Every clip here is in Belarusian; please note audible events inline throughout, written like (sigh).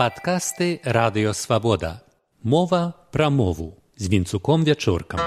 Падкасты радыёвабода. Мова пра мову з вінцуком вячоркам.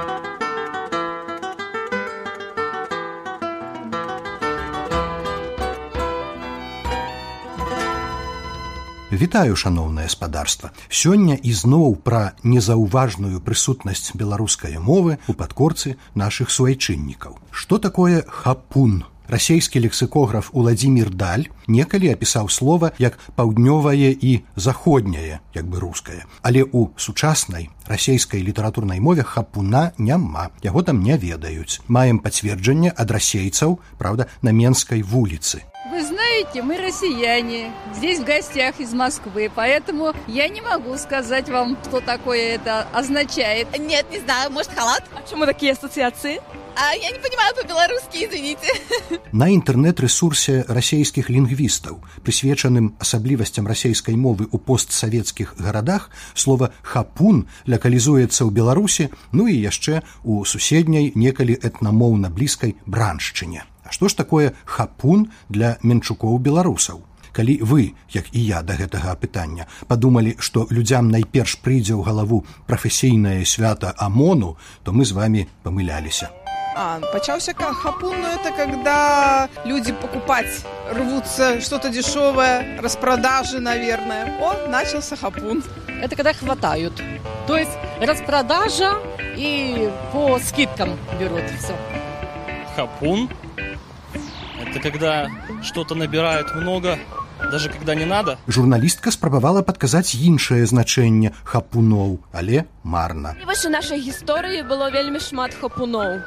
Вітаю шаноўнае спадарства. Сёння ізноў пра незаўважную прысутнасць беларускай мовы у падкорцы нашых суайчыннікаў. Што такое хапун? Расійскі лексікограф Уладзімир Даль некалі апісаў слова як паўднёвае і заходняе, як бы рускае. Але ў сучаснай расійскай літаратурнай мове хапуна няма. Яго там не ведаюць. Маем пацверджанне ад расейцаў, праўда, на менскай вуліцы. Вы знаете, мы россияне, здесь в гостях из Москвы, поэтому я не могу сказать вам, что такое это означает. Нет, не знаю, может халат? А почему такие ассоциации? А я не понимаю по-беларускі, извините. (laughs) На інтэрнэт-рэсурсе расійскіх лінгвістаў, прысвечаным асаблівасцям расійскай мовы ў постсавецкіх гарадах, слова хапун лякалізуецца ў Беларусі, ну і яшчэ ў суседняй некалі этнамоўна блізкай браншчыне. А што ж такое хапун для менчукоў беларусаў? Калі вы, як і я да гэтага пытання, падумалі, што людзям найперш прыйдзе ў галаву прафесійнае свята амону, то мы з вами памыляліся. А, почался как хапун, но это когда люди покупать рвутся что-то дешевое, распродажи, наверное. О, начался хапун. Это когда хватают. То есть распродажа и по скидкам берут все. Хапун – это когда что-то набирают много, даже когда не надо. Журналістка спрабавала падказаць іншае значэнне хапуноў, але марна. І вось у нашай гісторыі было вельмі шмат хапуноў.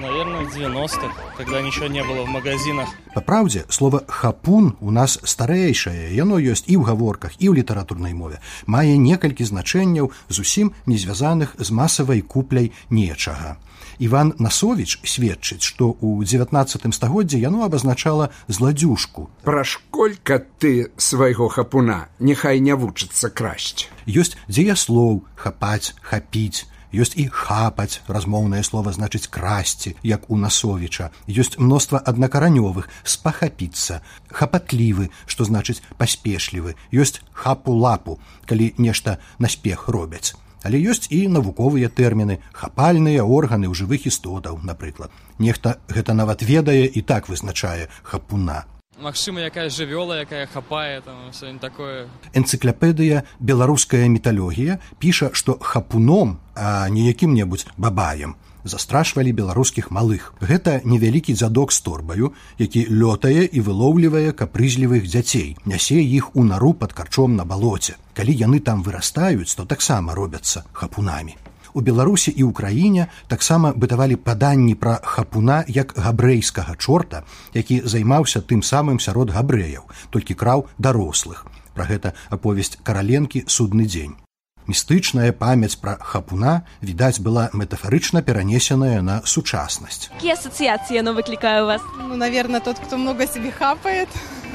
Наверное, в 90-х, когда ничего не было в магазинах. Па праўдзе, слова хапун у нас старэйшае, яно ёсць і ў гаворках, і ў літаратурнай мове. Мае некалькі значэнняў зусім не звязаных з масавай купляй нечага. Іван Насовіч сведчыць, што ў 19 стагоддзе яно абазначала зладзюшку. Пра школька ты свайго хапуна, няхай не вучыцца красць. Ёсць дзеяслоў хапаць, хапіць, ёсць і хапаць размоўнае слово значыць красці як у насовіча. Ёсць мноства аднакаранёвых спахапіцца хапатлівы што значыць паспешлівы. Ёсць хапу лапу калі нешта наспех робяць. Але ёсць і навуковыя тэрміны хапальныя органы ў жывых істотаў напрыклад. Нехта гэта нават ведае і так вызначае хапуна Магчыма, якая жывёла, якая хапае там такое. Энцыклапедыя беларуская металогія піша, што хапуном, а не якім-небудзь бабаем застрашвалі беларускіх малых. Гэта невялікі дзядок з торбаю, які лётае і вылоўлівае капрызлівых дзяцей, нясе іх у нару пад карчом на балоце. Калі яны там вырастаюць, то таксама робяцца хапунамі. У Беларусі і ўкраіне таксама бытавалі паданні пра хапуна як габрэйскага чорта, які займаўся тым самым сярод габрэяў, толькі краў дарослых. Пра гэта аповесць караленкі судны дзень. Містычная памяць пра хапуна, відаць, была метафарычна перанесеная на сучаснасць. Какие ассоциации оно выкликаю у вас? Ну, наверное, тот, кто много себе хапает.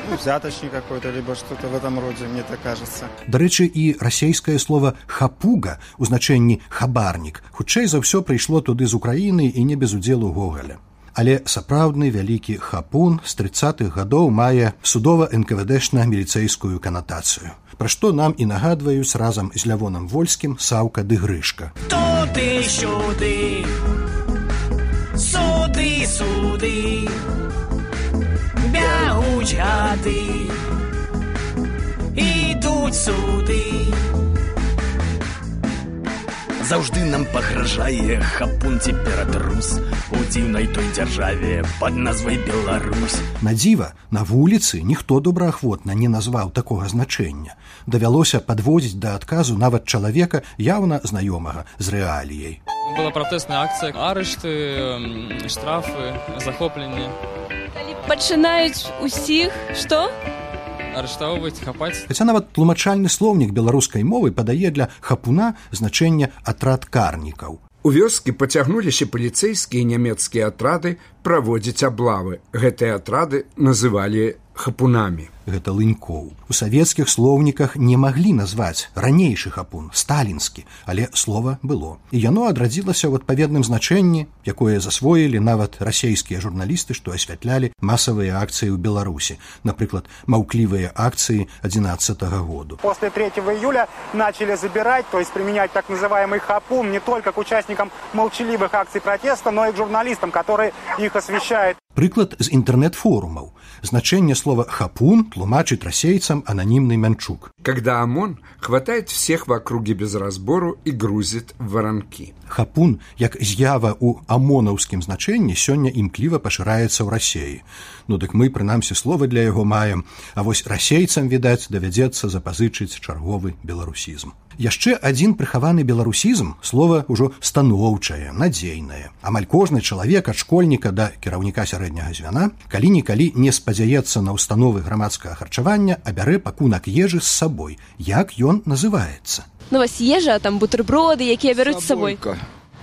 Ну, взяточник какой-то, либо что-то в этом роде, мне так кажется. Дарэчы, і расійскае слово хапуга у значэнні хабарнік хутчэй за ўсё прыйшло туды з Украіны і не без удзелу гогаля. Але сапраўдны вялікі хапун з тридцатых гадоў мае судова-нквдэшна міліцэйскую канатацыю. Пра што нам і нагадваюць разам з лявонам вольскім саўка ды грышка. Туды сюды суды суды гады ідуць суды заўжды нам пагражае хапун цеператрус у дзіўнай той дзяржаве под назвай Беларусь на дзіва на вуліцы ніхто добраахвотна не назваў такога значэння давялося падводзіць да адказу нават чалавека яўна знаёмага з рэаліяй была пратэсная акцыя арышты штрафы захопленне пачынаюць усіх. Што арыштоўваць хапаць хаця нават тлумачальны слоўнік беларускай мовы падае для хапуна значэнне атрад карнікаў. У вёскі пацягнуліся паліцэйскія нямецкія атрады праводзіць аблавы. Гэтыя атрады называлі хапунамі гэта лынькоў. У савецкіх слоўніках не маглі назваць ранейшы хапун сталінскі, але слова было. І яно адрадзілася ў адпаведным значэнні, якое засвоілі нават расійскія журналісты, што асвятлялі масавыя акцыі ў Беларусі, напрыклад, маўклівыя акцыі 11 -го году. После 3 июля начали забирать, то есть применять так называемый хапун не только к участникам молчаливых акций протеста, но и к журналистам, которые их освещают. Прыклад з інтэрнэт-форумаў. Значэнне слова «хапун» тлумачыць расейцам ананімны мянчук. Когда ОМОН хватает всех в округе без разбору и грузит в воронки. Хапун, як з'ява ў амонаўскім значэнні, сёння імкліва пашыраецца ў рассеі. Ну дык мы, прынамсі слова для яго маем, а вось расейцам, відаць, давядзецца запазычыць чарговы беларусізм. Яшчэ адзін прыхаваны беларусізм слова ўжо станоўчае, надзейнае. Амаль кожны чалавек ад школьніка да кіраўніка сярэдняга звяна, калі-нікалі не спадзяецца на ўстановы грамадскага харчавання, а бярэ пакунак ежы з сабой. Як ён называецца? Ну вось ежа, там бутерброды, якія бяруць з сабой.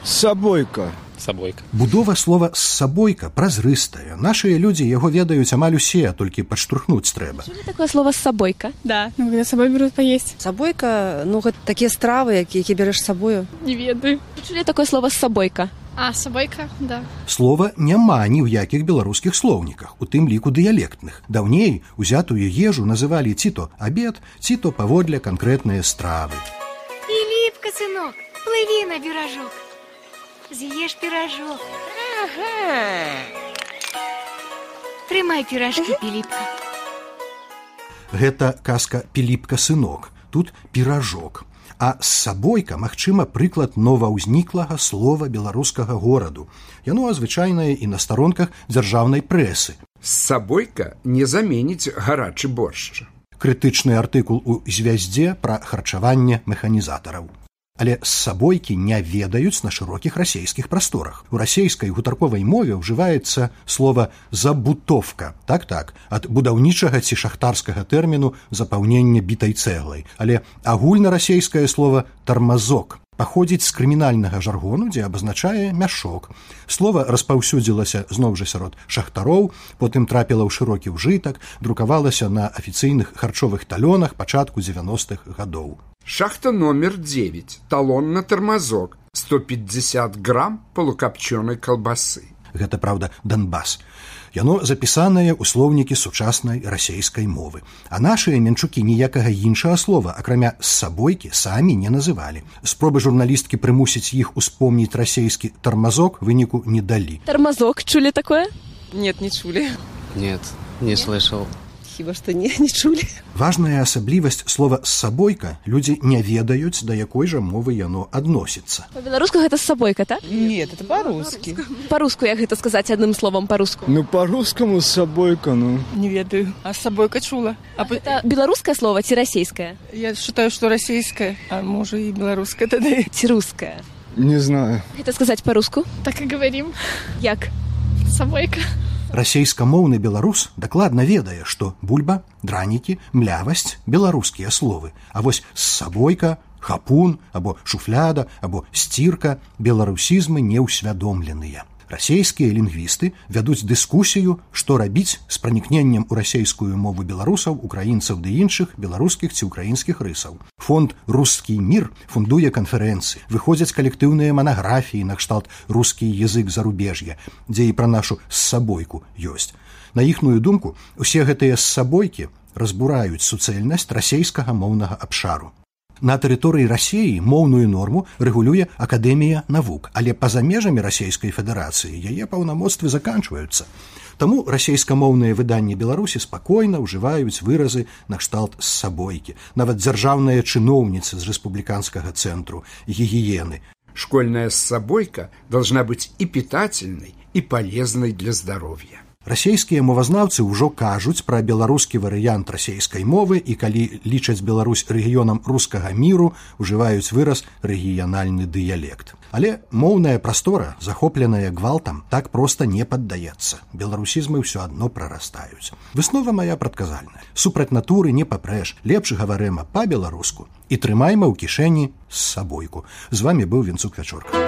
Сабойка. Сабойка. Будова слова сабойка празрыстая. Нашыя людзі яго ведаюць амаль усе, толькі падштурхнуць трэба. Такое слово сабойка? Да, ну когда с собой берут поесть. Сабойка, ну гэта такія стравы, якія які бярэш сабою. Не ведаю. Чулі такое слово сабойка? А, собойка, да. Слова няма ні ў якіх беларускіх слоўніках, у тым ліку дыялектных. Даўней узятую ежу называлі ці то абед, ці то паводле канкрэтныя стравы. Филиппка, сынок, плыви на пирожок. Съешь пирожок. Ага. Трымай пирожки, Филиппка. Гэта казка піліпка сынок, тут піражок. А з сабойка, магчыма, прыклад новаўзніклага слова беларускага гораду. Яно звычайнае і на старонках дзяржаўнай прэсы. С сабойка не заменіць гарачы боршч. Крытычны артыкул у звяздзе пра харчаванне механізатараў. Але з сабойкі не ведаюць на шырокіх расійскіх прасторах. У расійскай гутарковай мове ўжываецца слова забутовка. Так так, ад будаўнічага ці шахтарскага тэрміну запаўнення бітай цэглай. Але агульнарасійскае слово тармазок паходзіць з крымінальнага жаргону, дзе абазначае мяшок. Слова распаўсюдзілася зноў жа сярод шахтароў, потым трапіла ў шырокі ўжытак, друкавалася на афіцыйных харчовых талёнах пачатку 90-х гадоў. Шахта номер 9. Талон на тормозок. 150 грамм полукопченой колбасы. Гэта праўда Донбас. Яно запісанае ў слоўнікі сучаснай расейскай мовы. А нашыя менчукі ніякага іншага слова, акрамя з сабойкі самі не называлі. Спробы журналісткі прымусіць іх успомніць расейскі тармазок выніку не далі. Тормозок, чулі такое? Нет, не чулі. Нет, не слышал. Хіба што не, не чулі. Важная асаблівасць слова сабойка людзі не ведаюць, да якой жа мовы яно адносіцца. Па-беларуску гэта сабойка, так? Нет, это по-русски. Па-руску як гэта сказаць адным словам па-руску? Ну, по-русскому сабойка, ну. Не ведаю. А собойка чула. А Это беларускае слово ці расійскае? Я считаю, что российская, а может и белорусская тогда. Ці рускае? Не знаю. Гэта сказаць па-руску? Так и говорим. Як? Собойка. Расейскамоўны беларус дакладна ведае, што бульба, дранікі, млявасць беларускія словы. А вось з сабойка, хапун або шуфляда або сцірка беларусізмы неўсвядомленыя. Расейскія лінгвісты вядуць дыскусію, што рабіць з пранікненнем у расейскую мову беларусаў, украінцаў ды іншых беларускіх ці ўкраінскіх рысаў. Фонд рускі мір фундуе канферэнцыі, выходзяць калектыўныя манаграфіі накшталт рускі язык зарубеж'я, дзе і пра нашу з сабойку ёсць. На іхную думку, усе гэтыя з сабойкі разбураюць суцэльнасць расейскага моўнага абшару. На тэрыторыі рассеі моўную норму рэгулюе акадэмія навук, але па-за межамі расійскай федэрацыі яе паўнамоцтвы заканчваюцца. Таму расійскамоўныя выданні Беларусі спакойна ўжываюць выразы накшталт з сабойкі, нават дзяржаўныя чыноўніцы з рэспубліканскага цэнтру гігіены. Школьная сабойка должна быть и питательной, и полезной для здоровья. Расійскія мовазнаўцы ўжо кажуць пра беларускі варыянт расійскай мовы і калі лічаць Беларусь рэгіёнам рускага міру, ужываюць выраз рэгіянальны дыялект. Але моўная прастора, захопленая гвалтам, так проста не паддаецца. Беларусізмы ўсё адно прарастаюць. Выснова моя прадказальная. Супраць натуры не папрэш, лепш гаварэма па-беларуску і трымайма ў кішэні з сабойку. З вами быў вінцук вячорка.